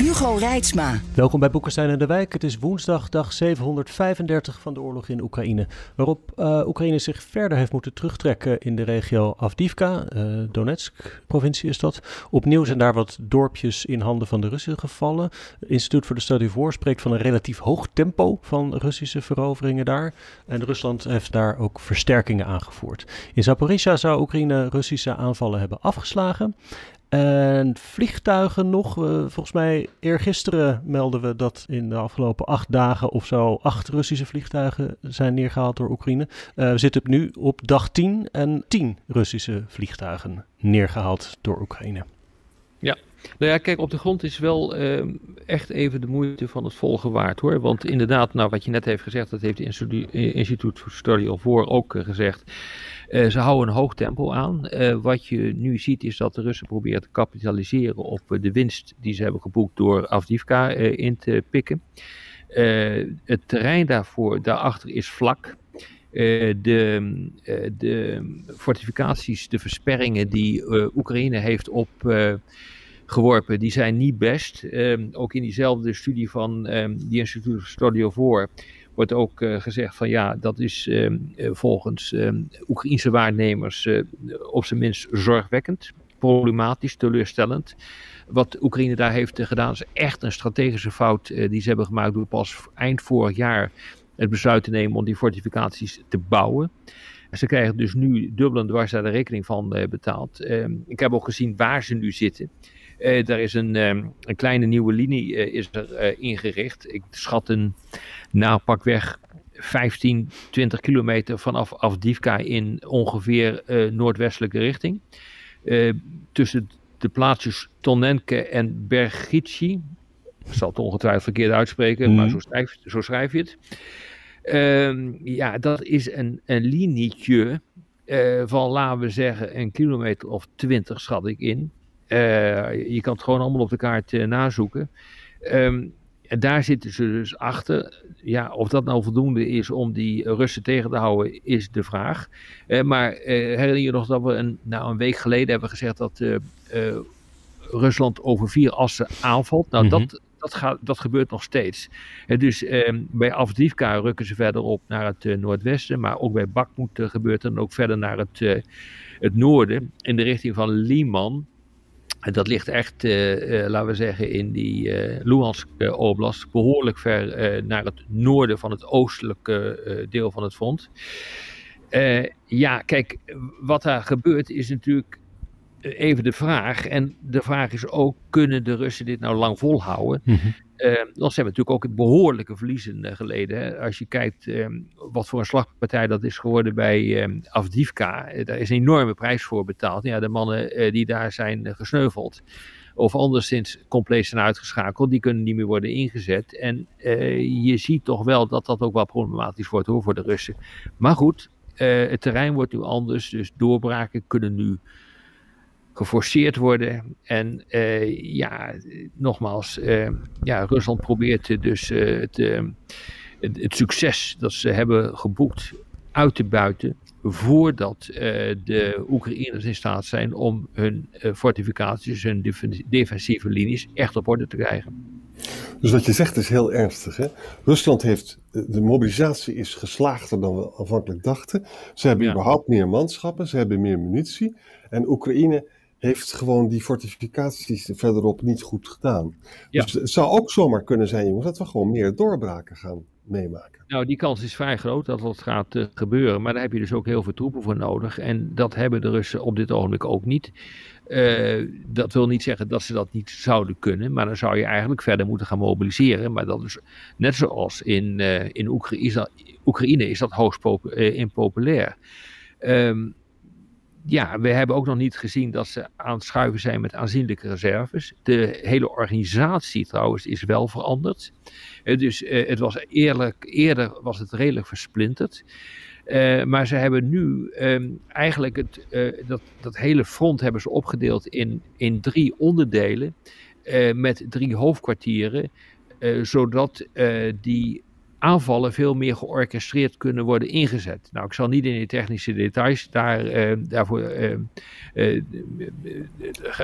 Hugo Reitsma. Welkom bij Boekenstein en de Wijk. Het is woensdag, dag 735 van de oorlog in Oekraïne. Waarop uh, Oekraïne zich verder heeft moeten terugtrekken in de regio Avdivka, uh, Donetsk-provincie is dat. Opnieuw zijn daar wat dorpjes in handen van de Russen gevallen. Het Instituut voor de Studie voor spreekt van een relatief hoog tempo van Russische veroveringen daar. En Rusland heeft daar ook versterkingen aangevoerd. In Zaporizhia zou Oekraïne Russische aanvallen hebben afgeslagen. En vliegtuigen nog. Volgens mij eergisteren melden we dat in de afgelopen acht dagen of zo acht Russische vliegtuigen zijn neergehaald door Oekraïne. Uh, we zitten nu op dag 10 en 10 Russische vliegtuigen neergehaald door Oekraïne. Ja, nou ja, kijk, op de grond is wel uh, echt even de moeite van het volgen waard hoor. Want inderdaad, nou wat je net heeft gezegd, dat heeft het Instituut voor Study of War ook gezegd. Uh, ze houden een hoog tempo aan. wat je nu ziet is dat de Russen proberen te kapitaliseren op de winst die ze hebben geboekt door Avdivka in te pikken. het terrein daarvoor, daarachter is vlak. De, de fortificaties, de versperringen die Oekraïne heeft op geworpen, die zijn niet best. Um, ook in diezelfde studie van um, die Instituut Studio voor wordt ook uh, gezegd van ja, dat is um, volgens Oekraïnse waarnemers uh, op zijn minst zorgwekkend, problematisch, teleurstellend. Wat Oekraïne daar heeft gedaan is echt een strategische fout die ze hebben gemaakt door pas eind vorig jaar het besluit te nemen om die fortificaties te bouwen. Ze krijgen dus nu dubbel en dwars daar de rekening van betaald. ik heb ook gezien waar ze nu zitten. Uh, daar is een, um, een kleine nieuwe linie uh, is er uh, ingericht. Ik schat een nou pakweg 15, 20 kilometer vanaf Avdivka in ongeveer noordwestelijke richting. tussen de plaatsjes Tonenke en Bergici. Ik zal het ongetwijfeld verkeerd uitspreken, mm. maar zo schrijf, zo schrijf je het. Ehm, ja, dat is een, een linietje van, laten we zeggen, een kilometer of twintig, schat ik in. Uh, je kan het gewoon allemaal op de kaart uh, nazoeken. Um, en daar zitten ze dus achter. Ja, of dat nou voldoende is om die Russen tegen te houden, is de vraag. Uh, maar herinner je nog dat we een, nou, een week geleden hebben gezegd dat Rusland over vier assen aanvalt? Nou, mm -hmm. dat, dat, gaat, dat gebeurt nog steeds. dus ehm, bij Avdivka rukken ze verder op naar het noordwesten. Maar ook bij Bakhmut gebeurt er dan ook verder naar het, het noorden. In de richting van Liman. Dat ligt echt, uh, uh, laten we zeggen, in die uh, Luhansk oblast, behoorlijk ver naar het noorden van het oostelijke deel van het front. ja, kijk, wat daar gebeurt is natuurlijk even de vraag. En de vraag is ook, kunnen de Russen dit nou lang volhouden? Mm -hmm. Uh, dan hebben natuurlijk ook behoorlijke verliezen uh, geleden. Hè. Als je kijkt uh, wat voor een slagpartij dat is geworden bij ehm, Avdivka. Eh, daar is een enorme prijs voor betaald. Ja, de mannen eh, die daar zijn gesneuveld. Of anderszins compleet zijn uitgeschakeld. Die kunnen niet meer worden ingezet. En je ziet toch wel dat dat ook wel problematisch wordt hoor, voor de Russen. Maar goed, het terrein wordt nu anders. Dus doorbraken kunnen nu geforceerd worden. En uh, ja, nogmaals, uh, ja, Rusland probeert dus uh, het, het, het, succes dat ze hebben geboekt uit te buiten. Voordat de Oekraïners in staat zijn om hun fortificaties, hun defensieve linies echt op orde te krijgen. Dus wat je zegt is heel ernstig. Hè? Rusland heeft, de mobilisatie is geslaagder dan we aanvankelijk dachten. Ze hebben ja. überhaupt meer manschappen, ze hebben meer munitie. En Oekraïne heeft gewoon die fortificaties verderop niet goed gedaan. Ja. Dus het zou ook zomaar kunnen zijn, jongens, dat we gewoon meer doorbraken gaan meemaken. Nou, die kans is vrij groot dat dat gaat uh, gebeuren. Maar daar heb je dus ook heel veel troepen voor nodig. En dat hebben de Russen op dit ogenblik ook niet. Uh, dat wil niet zeggen dat ze dat niet zouden kunnen. Maar dan zou je eigenlijk verder moeten gaan mobiliseren. Maar dat is net zoals in, uh, in Oekraïne, Oekraïne is dat hoogst impopulair. Um, ja, we hebben ook nog niet gezien dat ze aan het schuiven zijn met aanzienlijke reserves. De hele organisatie trouwens is wel veranderd. dus het was eerlijk, eerder was het redelijk versplinterd. maar ze hebben nu ehm, eigenlijk het, dat, dat hele front hebben ze opgedeeld in, in drie onderdelen. met drie hoofdkwartieren. zodat die aanvallen veel meer georchestreerd kunnen worden ingezet. Nou, ik zal niet in de technische details daar, uh, daarvoor uh, uh,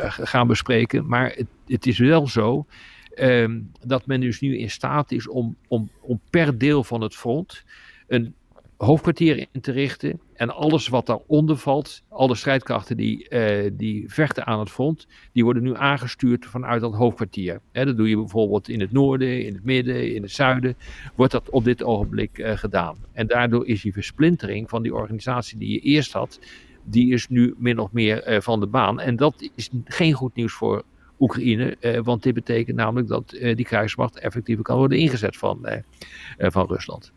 gaan bespreken, maar het, het, is wel zo ehm, dat men dus nu in staat is om, om, om per deel van het front een hoofdkwartier in te richten. En alles wat daaronder valt, alle strijdkrachten die, uh, die vechten aan het front, die worden nu aangestuurd vanuit dat hoofdkwartier. dat doe je bijvoorbeeld in het noorden, in het midden, in het zuiden, wordt dat op dit ogenblik uh, gedaan. En daardoor is die versplintering van die organisatie die je eerst had, die is nu min of meer uh, van de baan. En dat is geen goed nieuws voor Oekraïne, want dit betekent namelijk dat die krijgsmacht effectief kan worden ingezet van, van Rusland.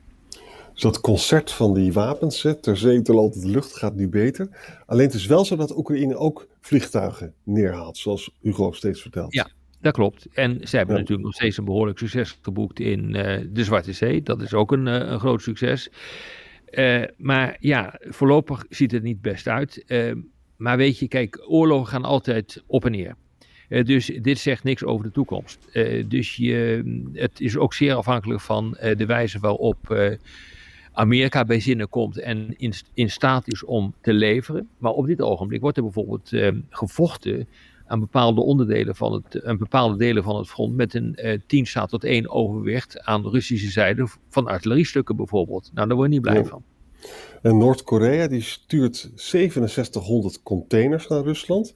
Dus dat concert van die wapens, ter zee, ter land, de lucht, gaat nu beter. Alleen het is wel zo dat Oekraïne ook vliegtuigen neerhaalt, zoals Hugo steeds vertelt. Ja, dat klopt. En ze hebben natuurlijk nog steeds een behoorlijk succes geboekt in uh, de Zwarte Zee. Dat is ook een, uh, een groot succes. Uh, maar ja, voorlopig ziet het niet best uit. maar weet je, kijk, oorlogen gaan altijd op en neer. dus dit zegt niks over de toekomst. dus je, het is ook zeer afhankelijk van de wijze waarop Amerika bij zinnen komt en in, in staat is om te leveren. Maar op dit ogenblik wordt er bijvoorbeeld eh, gevochten aan bepaalde onderdelen van het, aan bepaalde delen van het front met een eh, 10 staat tot 1 overwicht aan de Russische zijde van artilleriestukken bijvoorbeeld. Nou, daar word je niet blij van. En Noord-Korea die stuurt 6700 containers naar Rusland.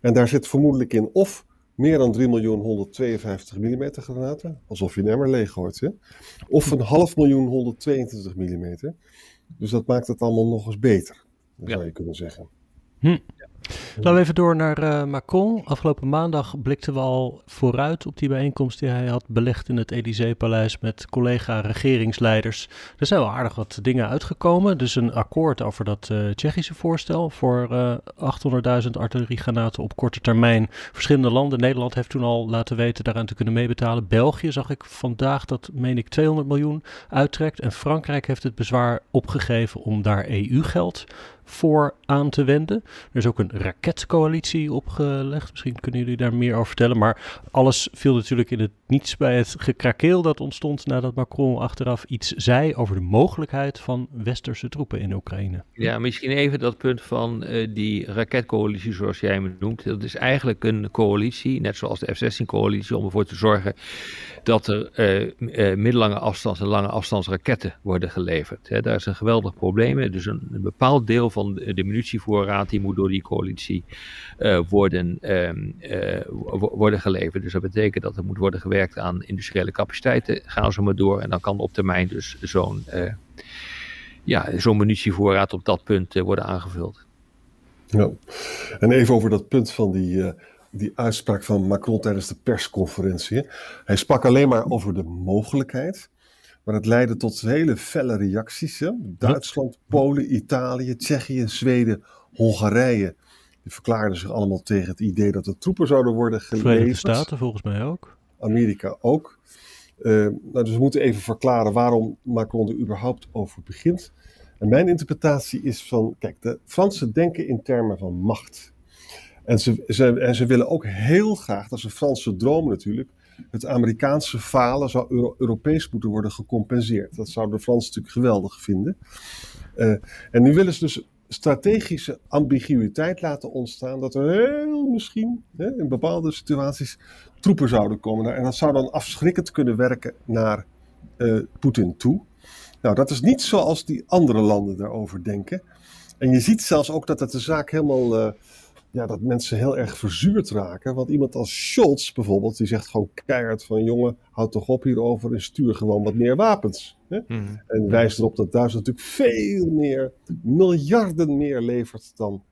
En daar zit vermoedelijk in of meer dan 3 miljoen 152 mm granaten, alsof je emmer leeg hoort. Hè? Of een half miljoen 122 mm. Dus dat maakt het allemaal nog eens beter, zou je kunnen zeggen. Hm. Laten we even door naar uh, Macron. Afgelopen maandag blikten we al vooruit op die bijeenkomst die hij had belegd in het Elysée-paleis met collega-regeringsleiders. Er zijn wel aardig wat dingen uitgekomen. Dus een akkoord over dat uh, Tsjechische voorstel voor uh, eh, 800.000 artilleriegranaten op korte termijn. Verschillende landen. Nederland heeft toen al laten weten daaraan te kunnen meebetalen. België zag ik vandaag dat, meen ik, 200 miljoen uittrekt. En Frankrijk heeft het bezwaar opgegeven om daar EU-geld voor aan te wenden. Er is ook een raketcoalitie opgelegd. Misschien kunnen jullie daar meer over vertellen. Maar alles viel natuurlijk in het niets bij het gekrakeel dat ontstond nadat Macron achteraf iets zei over de mogelijkheid van westerse troepen in Oekraïne. Ja, misschien even dat punt van uh, die raketcoalitie zoals jij me noemt. Dat is eigenlijk een coalitie, net zoals de F-16-coalitie, om ervoor te zorgen dat er uh, uh, middellange afstands- en lange afstandsraketten worden geleverd. Daar is een geweldig probleem. Dus een, bepaald deel van de, de munitievoorraad die moet door die coalitie worden, um, worden geleverd. Dus dat betekent dat er moet worden gewerkt aan industriële capaciteiten. Gaan ze maar door en dan kan op termijn dus zo'n ja, zo'n munitievoorraad op dat punt worden aangevuld. Ja. En even over dat punt van die die uitspraak van Macron tijdens de persconferentie. Hij sprak alleen maar over de mogelijkheid. Maar het leidde tot hele felle reacties. Hè? Duitsland, Polen, Italië, Tsjechië, Zweden, Hongarije. Die verklaarden zich allemaal tegen het idee dat er troepen zouden worden geleverd. Verenigde Staten volgens mij ook. Amerika ook. Uh, nou, dus we moeten even verklaren waarom Macron er überhaupt over begint. En mijn interpretatie is van, kijk, de Fransen denken in termen van macht. En ze, ze, en ze willen ook heel graag, dat is een Franse droom natuurlijk, het Amerikaanse falen zou Euro Europees moeten worden gecompenseerd. Dat zouden de Fransen natuurlijk geweldig vinden. Uh, en nu willen ze dus strategische ambiguïteit laten ontstaan, dat er heel misschien hè, in bepaalde situaties troepen zouden komen. En dat zou dan afschrikkend kunnen werken naar uh, Poetin toe. Nou, dat is niet zoals die andere landen daarover denken. En je ziet zelfs ook dat het de zaak helemaal. Uh, ja, dat mensen heel erg verzuurd raken. Want iemand als Scholz bijvoorbeeld, die zegt gewoon keihard van... jongen, houd toch op hierover en stuur gewoon wat meer wapens. Hè? Mm. En wijst erop dat Duitsland natuurlijk veel meer, miljarden meer levert dan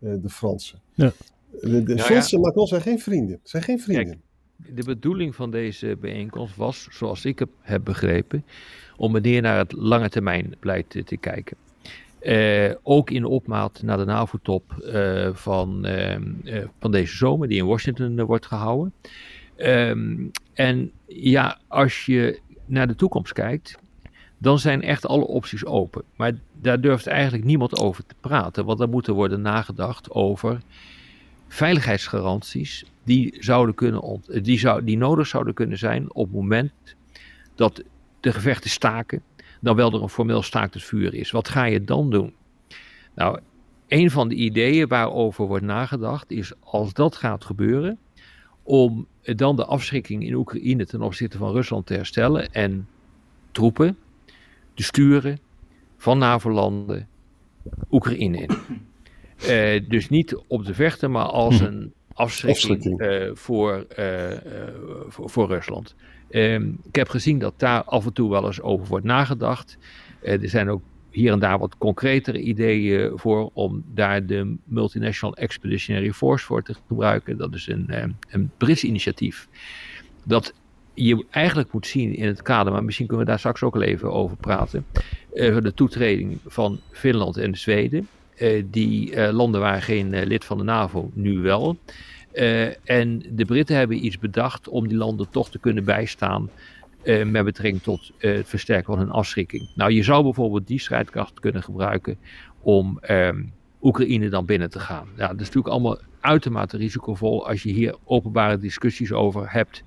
uh, de Fransen. Ja. De, de Scholz en Macron zijn geen vrienden. Zijn geen vrienden. Kijk, de bedoeling van deze bijeenkomst was, zoals ik heb begrepen... om meneer naar het lange termijn beleid te kijken. Ook in opmaat naar de NAVO-top van, ehm, van deze zomer, die in Washington wordt gehouden. Ehm, en ja, als je naar de toekomst kijkt, dan zijn echt alle opties open. Maar daar durft eigenlijk niemand over te praten, want er moet er worden nagedacht over veiligheidsgaranties die, zouden kunnen die, zou, die nodig zouden kunnen zijn op het moment dat de gevechten staken, dan wel er een formeel staakt het vuur is. Wat ga je dan doen? Nou, een van de ideeën waarover wordt nagedacht is als dat gaat gebeuren, om dan de afschrikking in Oekraïne ten opzichte van Rusland te herstellen en troepen te sturen van NAVO-landen Oekraïne in. Uh, dus niet op de vechten, maar als mhm. een afschrikking uh, voor, uh, voor, voor, Rusland. Ehm, ik heb gezien dat daar af en toe wel eens over wordt nagedacht. er zijn ook hier en daar wat concretere ideeën voor om daar de Multinational Expeditionary Force voor te gebruiken. Dat is een, een Brits initiatief. Dat je eigenlijk moet zien in het kader, maar misschien kunnen we daar straks ook al even over praten. de toetreding van Finland en Zweden. Eh, die eh, landen waren geen eh, lid van de NAVO, nu wel. en de Britten hebben iets bedacht om die landen toch te kunnen bijstaan met betrekking tot het versterken van hun afschrikking. Nou, je zou bijvoorbeeld die strijdkracht kunnen gebruiken om ehm, Oekraïne dan binnen te gaan. Ja, dat is natuurlijk allemaal uitermate risicovol. Als je hier openbare discussies over hebt,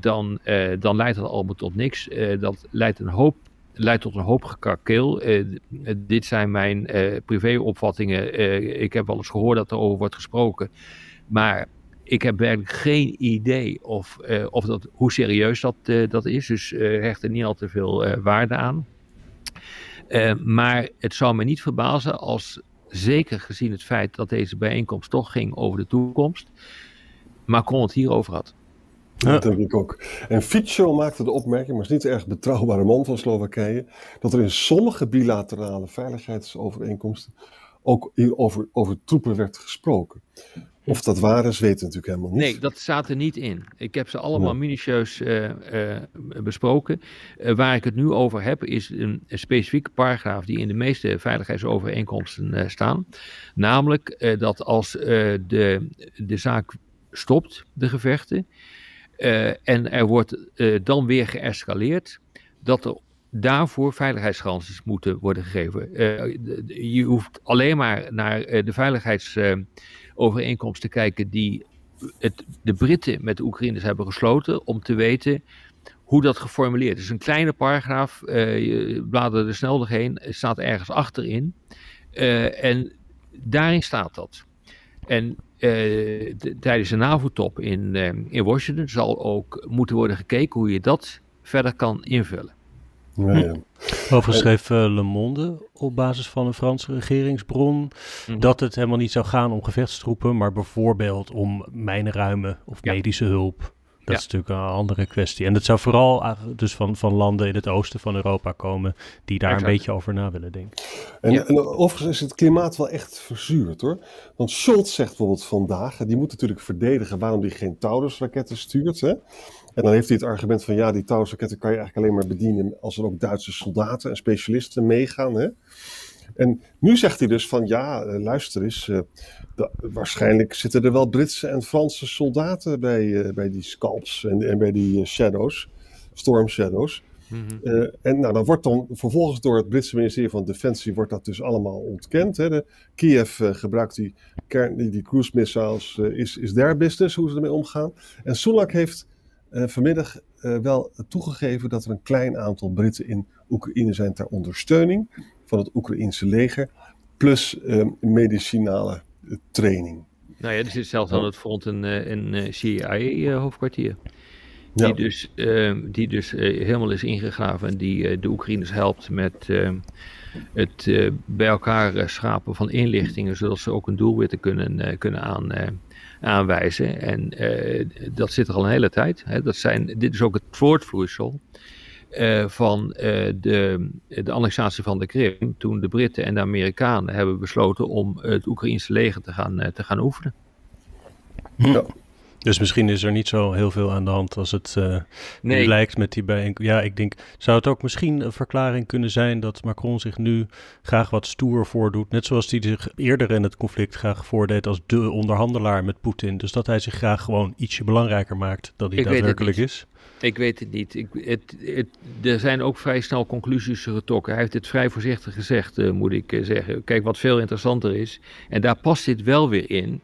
dan, dan leidt dat allemaal tot niks. dat leidt een hoop leidt tot een hoop gekakeel. Uh, dit zijn mijn uh, privéopvattingen. Ik heb wel eens gehoord dat er over wordt gesproken. Maar ik heb werkelijk geen idee of, of dat, hoe serieus dat, dat is. Dus hecht er niet al te veel waarde aan. maar het zou me niet verbazen als, zeker gezien het feit dat deze bijeenkomst toch ging over de toekomst, Macron het hierover had. Dat denk ik ook. En Fico maakte de opmerking, maar is niet erg betrouwbare man van Slowakije, dat er in sommige bilaterale veiligheidsovereenkomsten ook over, over troepen werd gesproken. Of dat waar is, weten we natuurlijk helemaal niet. Nee, dat staat er niet in. Ik heb ze allemaal minutieus uh, uh, besproken. Uh, waar ik het nu over heb, is een, een, specifieke paragraaf die in de meeste veiligheidsovereenkomsten staan. Namelijk dat als de, de zaak stopt, de gevechten, uh, en er wordt uh, dan weer geëscaleerd dat er daarvoor veiligheidsgaranties moeten worden gegeven. Uh, je hoeft alleen maar naar de veiligheidsovereenkomst te kijken die het, de Britten met de Oekraïners hebben gesloten om te weten hoe dat geformuleerd is. Een kleine paragraaf, je bladert er snel doorheen, staat ergens achterin. en daarin staat dat. En uh, tijdens de NAVO-top in, uh, in Washington zal ook moeten worden gekeken hoe je dat verder kan invullen. Ja, ja. Overigens schreef uh, Le Monde op basis van een Franse regeringsbron mm. dat het helemaal niet zou gaan om gevechtstroepen, maar bijvoorbeeld om mijnenruimen of medische hulp. Dat is natuurlijk een andere kwestie. En dat zou vooral dus van, van landen in het oosten van Europa komen die daar een beetje over na willen denken. En, en, overigens is het klimaat wel echt verzuurd hoor. Want Scholz zegt bijvoorbeeld vandaag, die moet natuurlijk verdedigen waarom hij geen Taurus-raketten stuurt. Hè? En dan heeft hij het argument van ja, die Taurus-raketten kan je eigenlijk alleen maar bedienen als er ook Duitse soldaten en specialisten meegaan. Hè? En nu zegt hij dus van ja, eh, luister eens, uh, waarschijnlijk zitten er wel Britse en Franse soldaten bij, uh, bij die scalps en, en bij die shadows, storm shadows. Mm -hmm. en nou, dan wordt dan vervolgens door het Britse ministerie van Defensie wordt dat dus allemaal ontkend. Hè. De, Kiev gebruikt die, kern, die, die cruise missiles, is, is their business, hoe ze ermee omgaan. En Sunak heeft vanmiddag wel toegegeven dat er een klein aantal Britten in Oekraïne zijn ter ondersteuning van het Oekraïense leger, plus uh, medicinale eh, training. Nou ja, er zit zelfs aan het front een, eh, een, een CIA-hoofdkwartier. Die, ja. dus, uh, die dus helemaal is ingegraven en die de Oekraïners helpt met ehm, het bij elkaar schapen van inlichtingen, zodat ze ook een doelwitten kunnen, kunnen aan, aanwijzen. En dat zit er al een hele tijd. Hè. Dat zijn, dit is ook het voortvloeisel uh, van uh, de, de annexatie van de Krim, toen de Britten en de Amerikanen hebben besloten om het Oekraïnse leger te gaan, uh, te gaan oefenen. Ja. Dus misschien is er niet zo heel veel aan de hand als het uh, nee. lijkt met die bijeenkomst. Ja, ik denk, zou het ook misschien een verklaring kunnen zijn dat Macron zich nu graag wat stoer voordoet, net zoals hij zich eerder in het conflict graag voordeed als de onderhandelaar met Poetin. Dus dat hij zich graag gewoon ietsje belangrijker maakt dan hij ik daadwerkelijk is. Ik weet het niet. Ik, het, het, er zijn ook vrij snel conclusies getrokken. Hij heeft het vrij voorzichtig gezegd, uh, moet ik uh, zeggen. Kijk, wat veel interessanter is, en daar past dit wel weer in.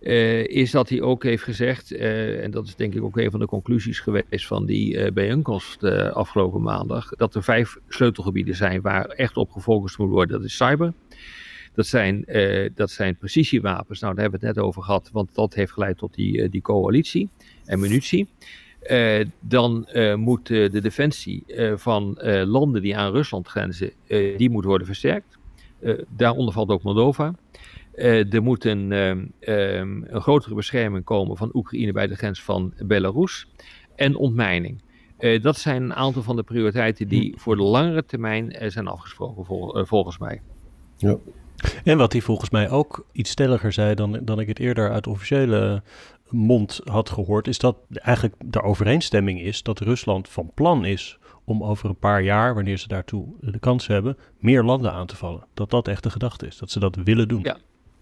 Uh, is dat hij ook heeft gezegd, en dat is denk ik ook een van de conclusies geweest van die uh, bijeenkomst afgelopen maandag, dat er vijf sleutelgebieden zijn waar echt op gefocust moet worden. Dat is cyber, dat zijn, dat zijn precisiewapens, nou daar hebben we het net over gehad, want dat heeft geleid tot die, die coalitie en munitie. Dan moet de defensie van landen die aan Rusland grenzen, die moet worden versterkt. daaronder valt ook Moldova. Uh, er moet een, uh, um, een, grotere bescherming komen van Oekraïne bij de grens van Belarus. En ontmijning. Uh, dat zijn een aantal van de prioriteiten die hm. voor de langere termijn zijn afgesproken, vol, volgens mij. Ja. En wat hij volgens mij ook iets stelliger zei dan, dan ik het eerder uit officiële mond had gehoord, is dat eigenlijk de overeenstemming is dat Rusland van plan is om over een paar jaar, wanneer ze daartoe de kans hebben, meer landen aan te vallen. Dat dat echt de gedachte is, dat ze dat willen doen. Ja,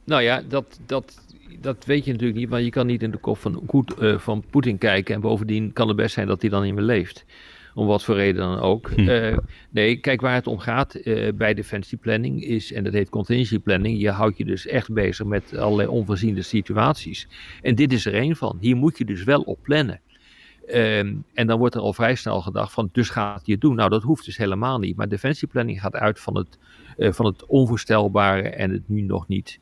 nou ja, dat, dat, dat weet je natuurlijk niet, want je kan niet in de kop van, uh, van Poetin kijken. En bovendien kan het best zijn dat hij dan niet meer leeft. Om wat voor reden dan ook. Hm. Uh, nee, kijk waar het om gaat uh, bij defensieplanning is, en dat heet contingency planning, je houdt je dus echt bezig met allerlei onvoorziene situaties. En dit is er één van. Hier moet je dus wel op plannen. Uh, en dan wordt er al vrij snel gedacht van, dus gaat je het doen. Nou, dat hoeft dus helemaal niet. Maar defensieplanning gaat uit van het, uh, van het onvoorstelbare en het nu nog niet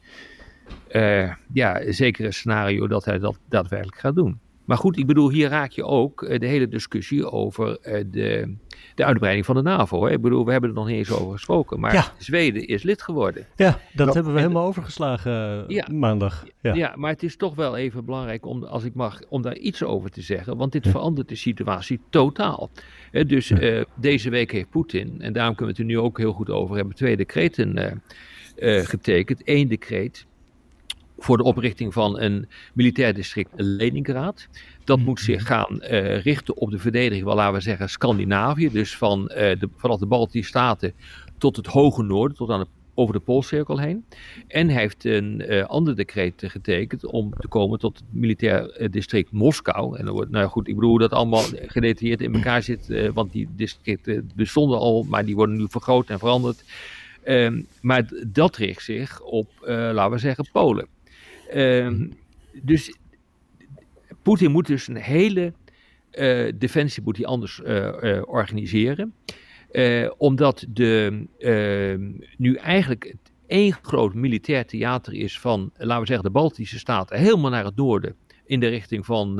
uh, ja, zeker een scenario dat hij dat daadwerkelijk gaat doen. Maar goed, ik bedoel, hier raak je ook uh, de hele discussie over uh, de, de uitbreiding van de NAVO. Hè? Ik bedoel, we hebben er nog niet eens over gesproken, maar ja. Zweden is lid geworden. Ja, dat nou, hebben we helemaal overgeslagen ja, maandag. Ja. ja. maar het is toch wel even belangrijk om, als ik mag, om daar iets over te zeggen, want dit verandert de situatie totaal. dus deze week heeft Poetin, en daarom kunnen we het er nu ook heel goed over hebben, twee decreten getekend. Eén decreet voor de oprichting van een militair district Leningrad. Dat moet zich mhm. gaan uh, richten op de verdediging van, laten we zeggen, Scandinavië. Dus van, uh, de, vanaf de Baltische Staten tot het hoge noorden, tot aan de, over de Poolcirkel heen. En hij heeft een uh, ander decreet getekend om te komen tot het militair district Moskou. En dan wordt, nou goed, ik bedoel dat allemaal gedetailleerd in elkaar zit, want die districten bestonden al, maar die worden nu vergroot en veranderd. Um, maar dat richt zich op, laten we zeggen, Polen. Ehm, dus Poetin moet dus een hele uh, defensie moet hij anders uh, uh, organiseren. omdat de, ehm, nu eigenlijk het één groot militair theater is van, laten we zeggen, de Baltische Staten, helemaal naar het noorden. In de richting van,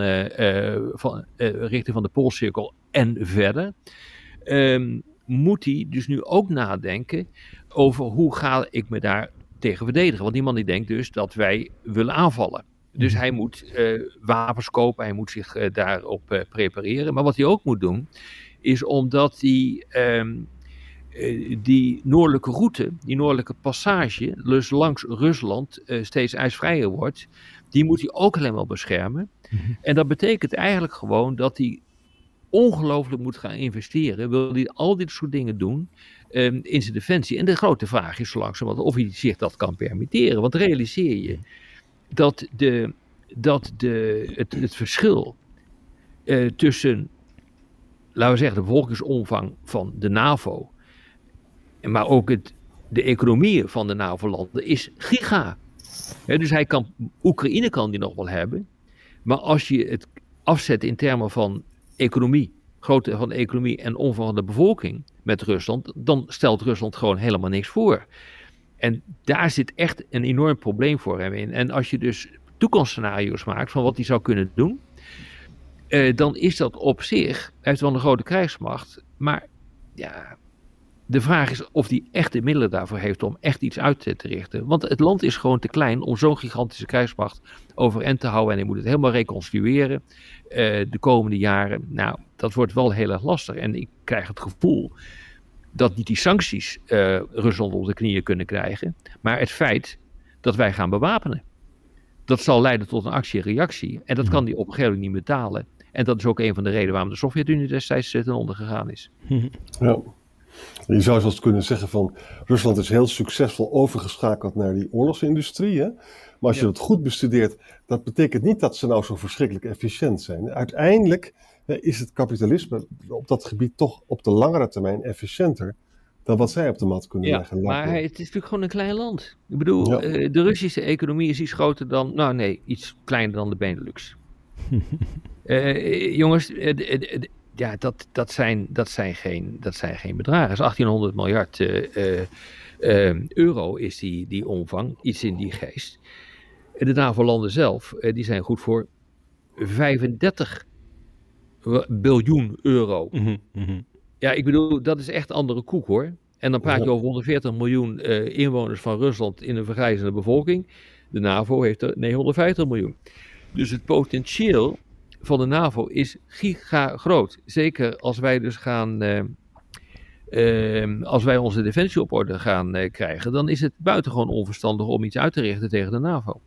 van, richting van de Poolcirkel en verder. Um, moet hij dus nu ook nadenken over hoe ga ik me daar tegen verdedigen. Want die man die denkt dus dat wij willen aanvallen. Dus mhm. hij moet uh, wapens kopen, hij moet zich uh, daarop uh, prepareren. Maar wat hij ook moet doen, is omdat hij um, die noordelijke route, die noordelijke passage, dus langs Rusland steeds ijsvrijer wordt, die moet hij ook helemaal beschermen. Mm -hmm. En dat betekent eigenlijk gewoon dat hij ongelooflijk moet gaan investeren. Wil hij al dit soort dingen doen um, in zijn defensie. En de grote vraag is zo langzamerhand of hij zich dat kan permitteren. Want realiseer je dat, de, dat de, het, het verschil uh, tussen, laten we zeggen, de bevolkingsomvang van de NAVO, maar ook het, de economieën van de NAVO-landen is giga. dus hij kan, Oekraïne kan die nog wel hebben, maar als je het afzet in termen van economie, grootte van de economie en omvang van de bevolking met Rusland, dan stelt Rusland gewoon helemaal niks voor. En daar zit echt een enorm probleem voor hem in. En als je dus toekomstscenario's maakt van wat hij zou kunnen doen, eh, dan is dat op zich, hij heeft wel een grote krijgsmacht, maar ja, de vraag is of hij echt de middelen daarvoor heeft om echt iets uit te richten. Want het land is gewoon te klein om zo'n gigantische krijgsmacht overeind te houden. En hij moet het helemaal reconstrueren uh, de komende jaren. Nou, dat wordt wel heel erg lastig. En ik krijg het gevoel dat niet die sancties uh, Rusland op de knieën kunnen krijgen. Maar het feit dat wij gaan bewapenen. dat zal leiden tot een actie-reactie. En dat kan die op een gegeven moment niet betalen. En dat is ook een van de redenen waarom de Sovjet-Unie destijds ten onder gegaan is. Ja. Je zou zelfs kunnen zeggen van Rusland is heel succesvol overgeschakeld naar die oorlogsindustrie. Hè? Maar als je dat goed bestudeert, dat betekent niet dat ze nou zo verschrikkelijk efficiënt zijn. Uiteindelijk is het kapitalisme op dat gebied toch op de langere termijn efficiënter dan wat zij op de mat kunnen ja, leggen. Maar het is natuurlijk gewoon een klein land. Ik bedoel, eh, de Russische economie is iets groter dan, nou nee, iets kleiner dan de Benelux. uh, jongens, ja, dat, dat, zijn, dat, zijn geen, dat zijn geen bedragen. 1800 miljard euro is die, die omvang, iets in die geest. De NAVO-landen zelf, die zijn goed voor 35 biljoen euro. Mm -hmm. Ja, ik bedoel, dat is echt andere koek hoor. En dan praat je over 140 miljoen inwoners van Rusland in een vergrijzende bevolking. De NAVO heeft er 950 miljoen. Dus het potentieel van de NAVO is giga groot. Zeker als wij dus gaan. Uh, uh, als wij onze defensie op orde gaan krijgen, dan is het buitengewoon onverstandig om iets uit te richten tegen de NAVO.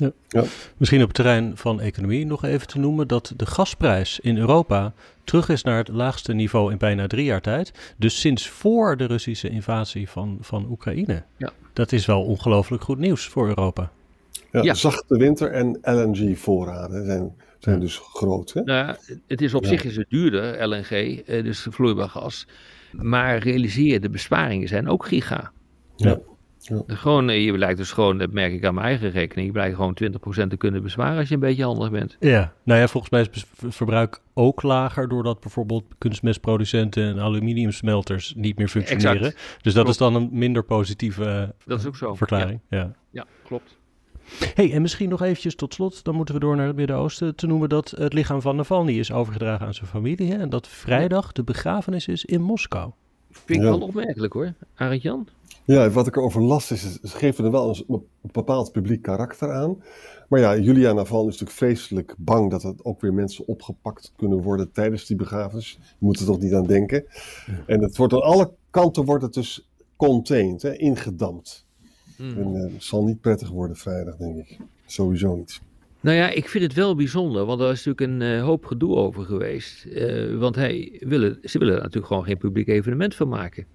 Ja. Ja. Misschien op het terrein van economie nog even te noemen dat de gasprijs in Europa terug is naar het laagste niveau in bijna drie jaar tijd. Dus sinds voor de Russische invasie van, van Oekraïne. Ja. Dat is wel ongelooflijk goed nieuws voor Europa. Ja, ja. zachte winter en LNG-voorraden zijn, zijn dus groot. Hè? Nou, het is op zich is het duurder, LNG, dus vloeibaar gas. Maar realiseer je, de besparingen zijn ook giga. Ja. Ja. Gewoon, eh, je blijkt dus gewoon, dat merk ik aan mijn eigen rekening, je blijkt gewoon 20% te kunnen bezwaren als je een beetje handig bent. Ja, nou ja, volgens mij is het verbruik ook lager doordat bijvoorbeeld kunstmestproducenten en aluminiumsmelters niet meer functioneren. Exact. Dus dat is dan een minder positieve dat is ook zo. verklaring. Ja, ja. ja klopt. Hey, en misschien nog eventjes tot slot, dan moeten we door naar het Midden-Oosten, te noemen dat het lichaam van Navalny is overgedragen aan zijn familie hè, en dat vrijdag de begrafenis is in Moskou. Vind ik wel opmerkelijk hoor, Arend Jan. Ja, wat ik erover las is, ze geven er wel een bepaald publiek karakter aan. Maar ja, Julia Naval is natuurlijk vreselijk bang dat er ook weer mensen opgepakt kunnen worden tijdens die begrafenis. Je moet er toch niet aan denken. En het wordt aan alle kanten wordt het dus contained, hè, ingedampt. Hmm. En uh, het zal niet prettig worden vrijdag, denk ik. Sowieso niet. Nou ja, ik vind het wel bijzonder, want er is natuurlijk een uh, hoop gedoe over geweest. Uh, want hij willen, ze willen er natuurlijk gewoon geen publiek evenement van maken.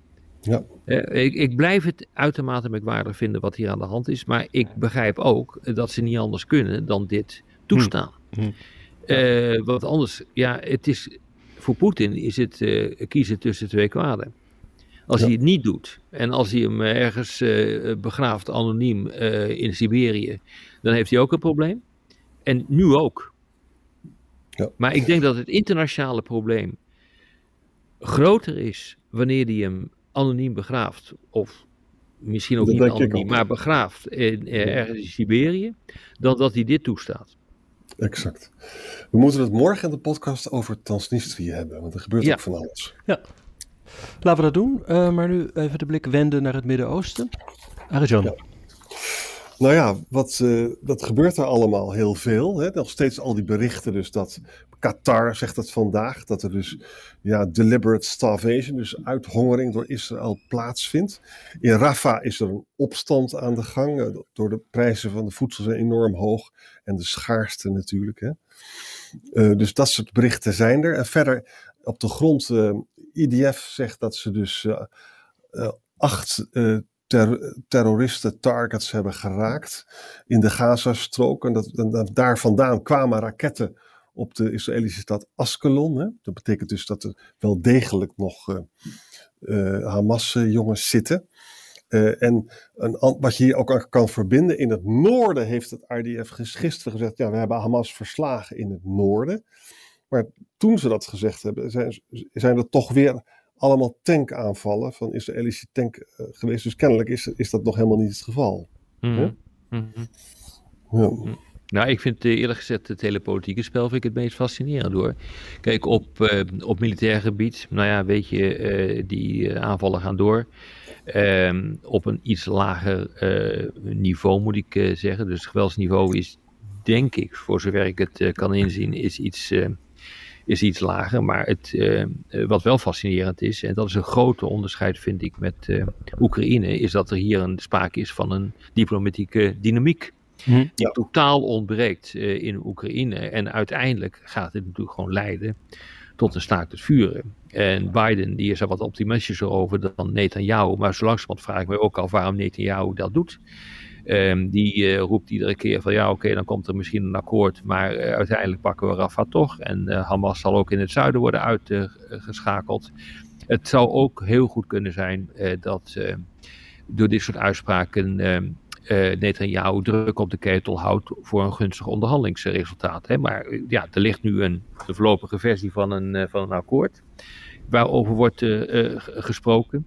Ja. Uh, ik, ik, blijf het uitermate merkwaardig vinden wat hier aan de hand is. Maar ik begrijp ook dat ze niet anders kunnen dan dit toestaan. Hm. Hm. Uh, want anders, ja, het is, voor Poetin is het uh, kiezen tussen twee kwaden. Als ja. hij het niet doet en als hij hem ergens begraaft anoniem in Siberië, dan heeft hij ook een probleem. En nu ook. Ja. Maar ik denk dat het internationale probleem groter is wanneer hij hem anoniem begraaft. Of misschien ook dat niet anoniem, maar begraaft in, eh, ergens in Siberië. Dan dat hij dit toestaat. Exact. We moeten het morgen in de podcast over Transnistrië hebben, want er gebeurt ja. ook van alles. Ja, laten we dat doen. Uh, maar nu even de blik wenden naar het Midden-Oosten. Arjan. Ja. Nou ja, wat, uh, dat gebeurt er allemaal heel veel. Hè? Nog steeds al die berichten dus dat Qatar zegt het vandaag, dat er dus ja, deliberate starvation, dus uithongering door Israël plaatsvindt. In Rafah is er een opstand aan de gang, uh, door de prijzen van de voedsel zijn enorm hoog en de schaarste natuurlijk. Hè? Dus dat soort berichten zijn er. En verder op de grond, IDF zegt dat ze dus acht ter, terroristen targets hebben geraakt in de Gazastrook. En, dat, en daar vandaan kwamen raketten op de Israëlische stad Askelon. Dat betekent dus dat er wel degelijk nog uh, Hamas-jongens zitten. En een, wat je hier ook kan verbinden, in het noorden heeft het RDF gisteren gezegd, ja, we hebben Hamas verslagen in het noorden. Maar toen ze dat gezegd hebben, zijn, zijn er toch weer allemaal tankaanvallen van Israëlische tank uh, geweest. Dus kennelijk is, is dat nog helemaal niet het geval. Mm -hmm. Mm -hmm. Ja. Nou, ik vind eerlijk gezegd het hele politieke spel vind ik het meest fascinerend hoor. Kijk, op, uh, op militair gebied, nou ja, weet je, uh, die aanvallen gaan door. Uh, op een iets lager niveau moet ik zeggen. Dus het geweldsniveau is, denk ik, voor zover ik het kan inzien, is iets is iets lager. Maar het, uh, wat wel fascinerend is, en dat is een grote onderscheid vind ik met uh, Oekraïne, is dat er hier een sprake is van een diplomatieke dynamiek. hm. die totaal ontbreekt uh, in Oekraïne. En uiteindelijk gaat dit natuurlijk gewoon leiden tot een staakt het vuren. En Biden die is er wat optimistischer over dan Netanyahu. Maar zo langzamerhand vraag ik me ook al waarom Netanyahu dat doet. Um, die uh, roept iedere keer van ja, oké, dan komt er misschien een akkoord, maar uh, uiteindelijk pakken we Rafah toch. En uh, Hamas zal ook in het zuiden worden uitgeschakeld. het zou ook heel goed kunnen zijn dat door dit soort uitspraken uh, Netanyahu druk op de ketel houdt voor een gunstig onderhandelingsresultaat. Hè. Maar ja, er ligt nu een de voorlopige versie van een, van een akkoord waarover wordt gesproken.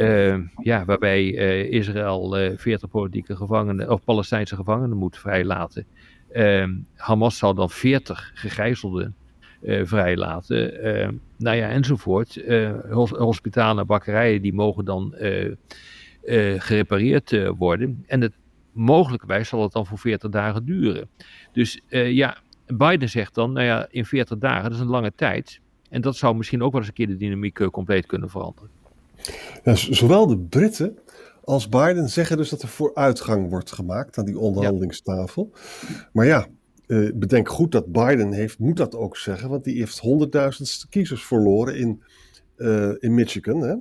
Uh, ja, waarbij uh, Israël uh, 40 politieke gevangenen of Palestijnse gevangenen moet vrijlaten. Ehm, Hamas zal dan 40 gegijzelden vrijlaten. Ehm, nou ja, enzovoort. hospitalen en bakkerijen die mogen dan gerepareerd worden. En het, zal het dan voor 40 dagen duren. Dus ja, Biden zegt dan, nou ja, in 40 dagen, dat is een lange tijd. En dat zou misschien ook wel eens een keer de dynamiek compleet kunnen veranderen. Ja, zowel de Britten als Biden zeggen dus dat er vooruitgang wordt gemaakt aan die onderhandelingstafel. Maar ja, eh, bedenk goed dat Biden heeft, moet dat ook zeggen, want die heeft 100.000 kiezers verloren in, uh, in Michigan. Hè?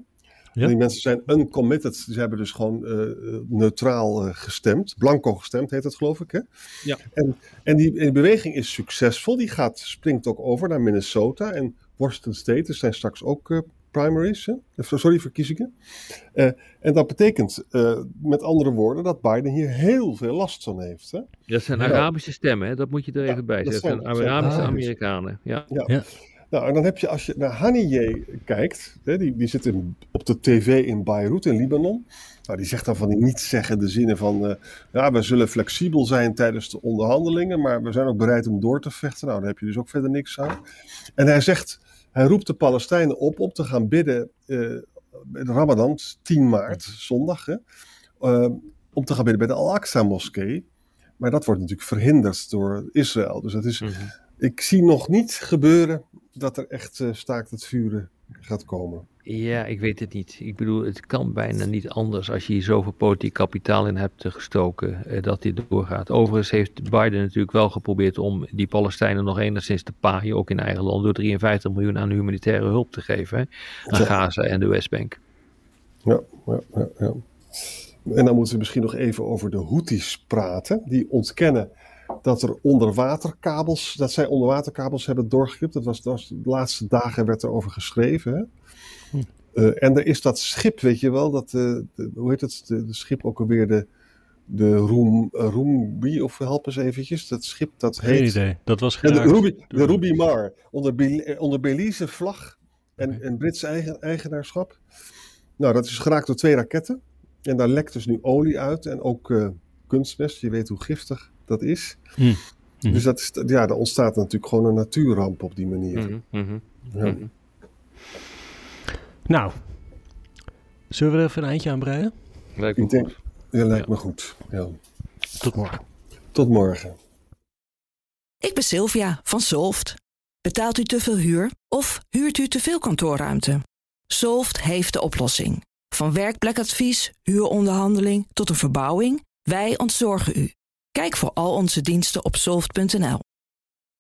Ja. Die mensen zijn uncommitted. Ze hebben dus gewoon uh, neutraal uh, gestemd. Blanco gestemd heet het, geloof ik. Hè? Ja. En, en die, die, beweging is succesvol. Die gaat, springt ook over naar Minnesota. En Washington State. Er zijn straks ook primaries, hè? sorry, verkiezingen. Uh, en dat betekent, uh, met andere woorden, dat Biden hier heel veel last van heeft. Hè? Dat zijn Arabische stemmen, hè? dat moet je er even bij zetten. Dat zijn, Arabische Amerikanen. Ja. ja. ja. Nou, en dan heb je, als je naar Haniyeh kijkt, hè, die, die zit in, op de tv in Beirut in Libanon. Nou, die zegt dan van die niet-zeggende zinnen van, uh, ja, we zullen flexibel zijn tijdens de onderhandelingen, maar we zijn ook bereid om door te vechten. Nou, daar heb je dus ook verder niks aan. En hij zegt, hij roept de Palestijnen op om te gaan bidden uh, de Ramadan, 10 maart, zondag, hè, uh, om te gaan bidden bij de Al-Aqsa-moskee. Maar dat wordt natuurlijk verhinderd door Israël. Dus dat is, mm -hmm. ik zie nog niet gebeuren dat er echt uh, staakt het vuren gaat komen. Ja, ik weet het niet. Ik bedoel, het kan bijna niet anders als je hier zoveel politiek kapitaal in hebt gestoken eh, dat dit doorgaat. Overigens heeft Biden natuurlijk wel geprobeerd om die Palestijnen nog enigszins te paaien, ook in eigen land, door 53 miljoen aan humanitaire hulp te geven hè, aan ja. Gaza en de Westbank. Ja, ja, ja, ja. En dan moeten we misschien nog even over de Houthis praten. Die ontkennen dat er onderwaterkabels, dat zij onderwaterkabels hebben doorgeknipt. Dat was, dat was de laatste dagen werd er over geschreven. Hè? Uh, en er is dat schip, weet je wel, dat, uh, de, hoe heet het, de, de, schip ook alweer, de, de Roem, uh, Roembi, of help eens eventjes, dat schip dat Geen heet... idee, dat was ja, de, Ruby, de Ruby Mar, onder, Be onder Belize vlag en, okay. en Brits eigen, eigenaarschap. Nou, dat is geraakt door twee raketten. En daar lekt dus nu olie uit en ook kunstmest, je weet hoe giftig dat is. Hm. Hm. Dus dat is, ja, er ontstaat natuurlijk gewoon een natuurramp op die manier. Mm -hmm. ja. Nou, zullen we er even een eindje aan breien? Lijkt me Ik denk, goed. ja, lijkt Ja. me goed. Ja. Tot morgen. Tot morgen. Ik ben Sylvia van Solft. Betaalt u te veel huur of huurt u te veel kantoorruimte? Solft heeft de oplossing. Van werkplekadvies, huuronderhandeling tot een verbouwing, wij ontzorgen u. Kijk voor al onze diensten op soft.nl.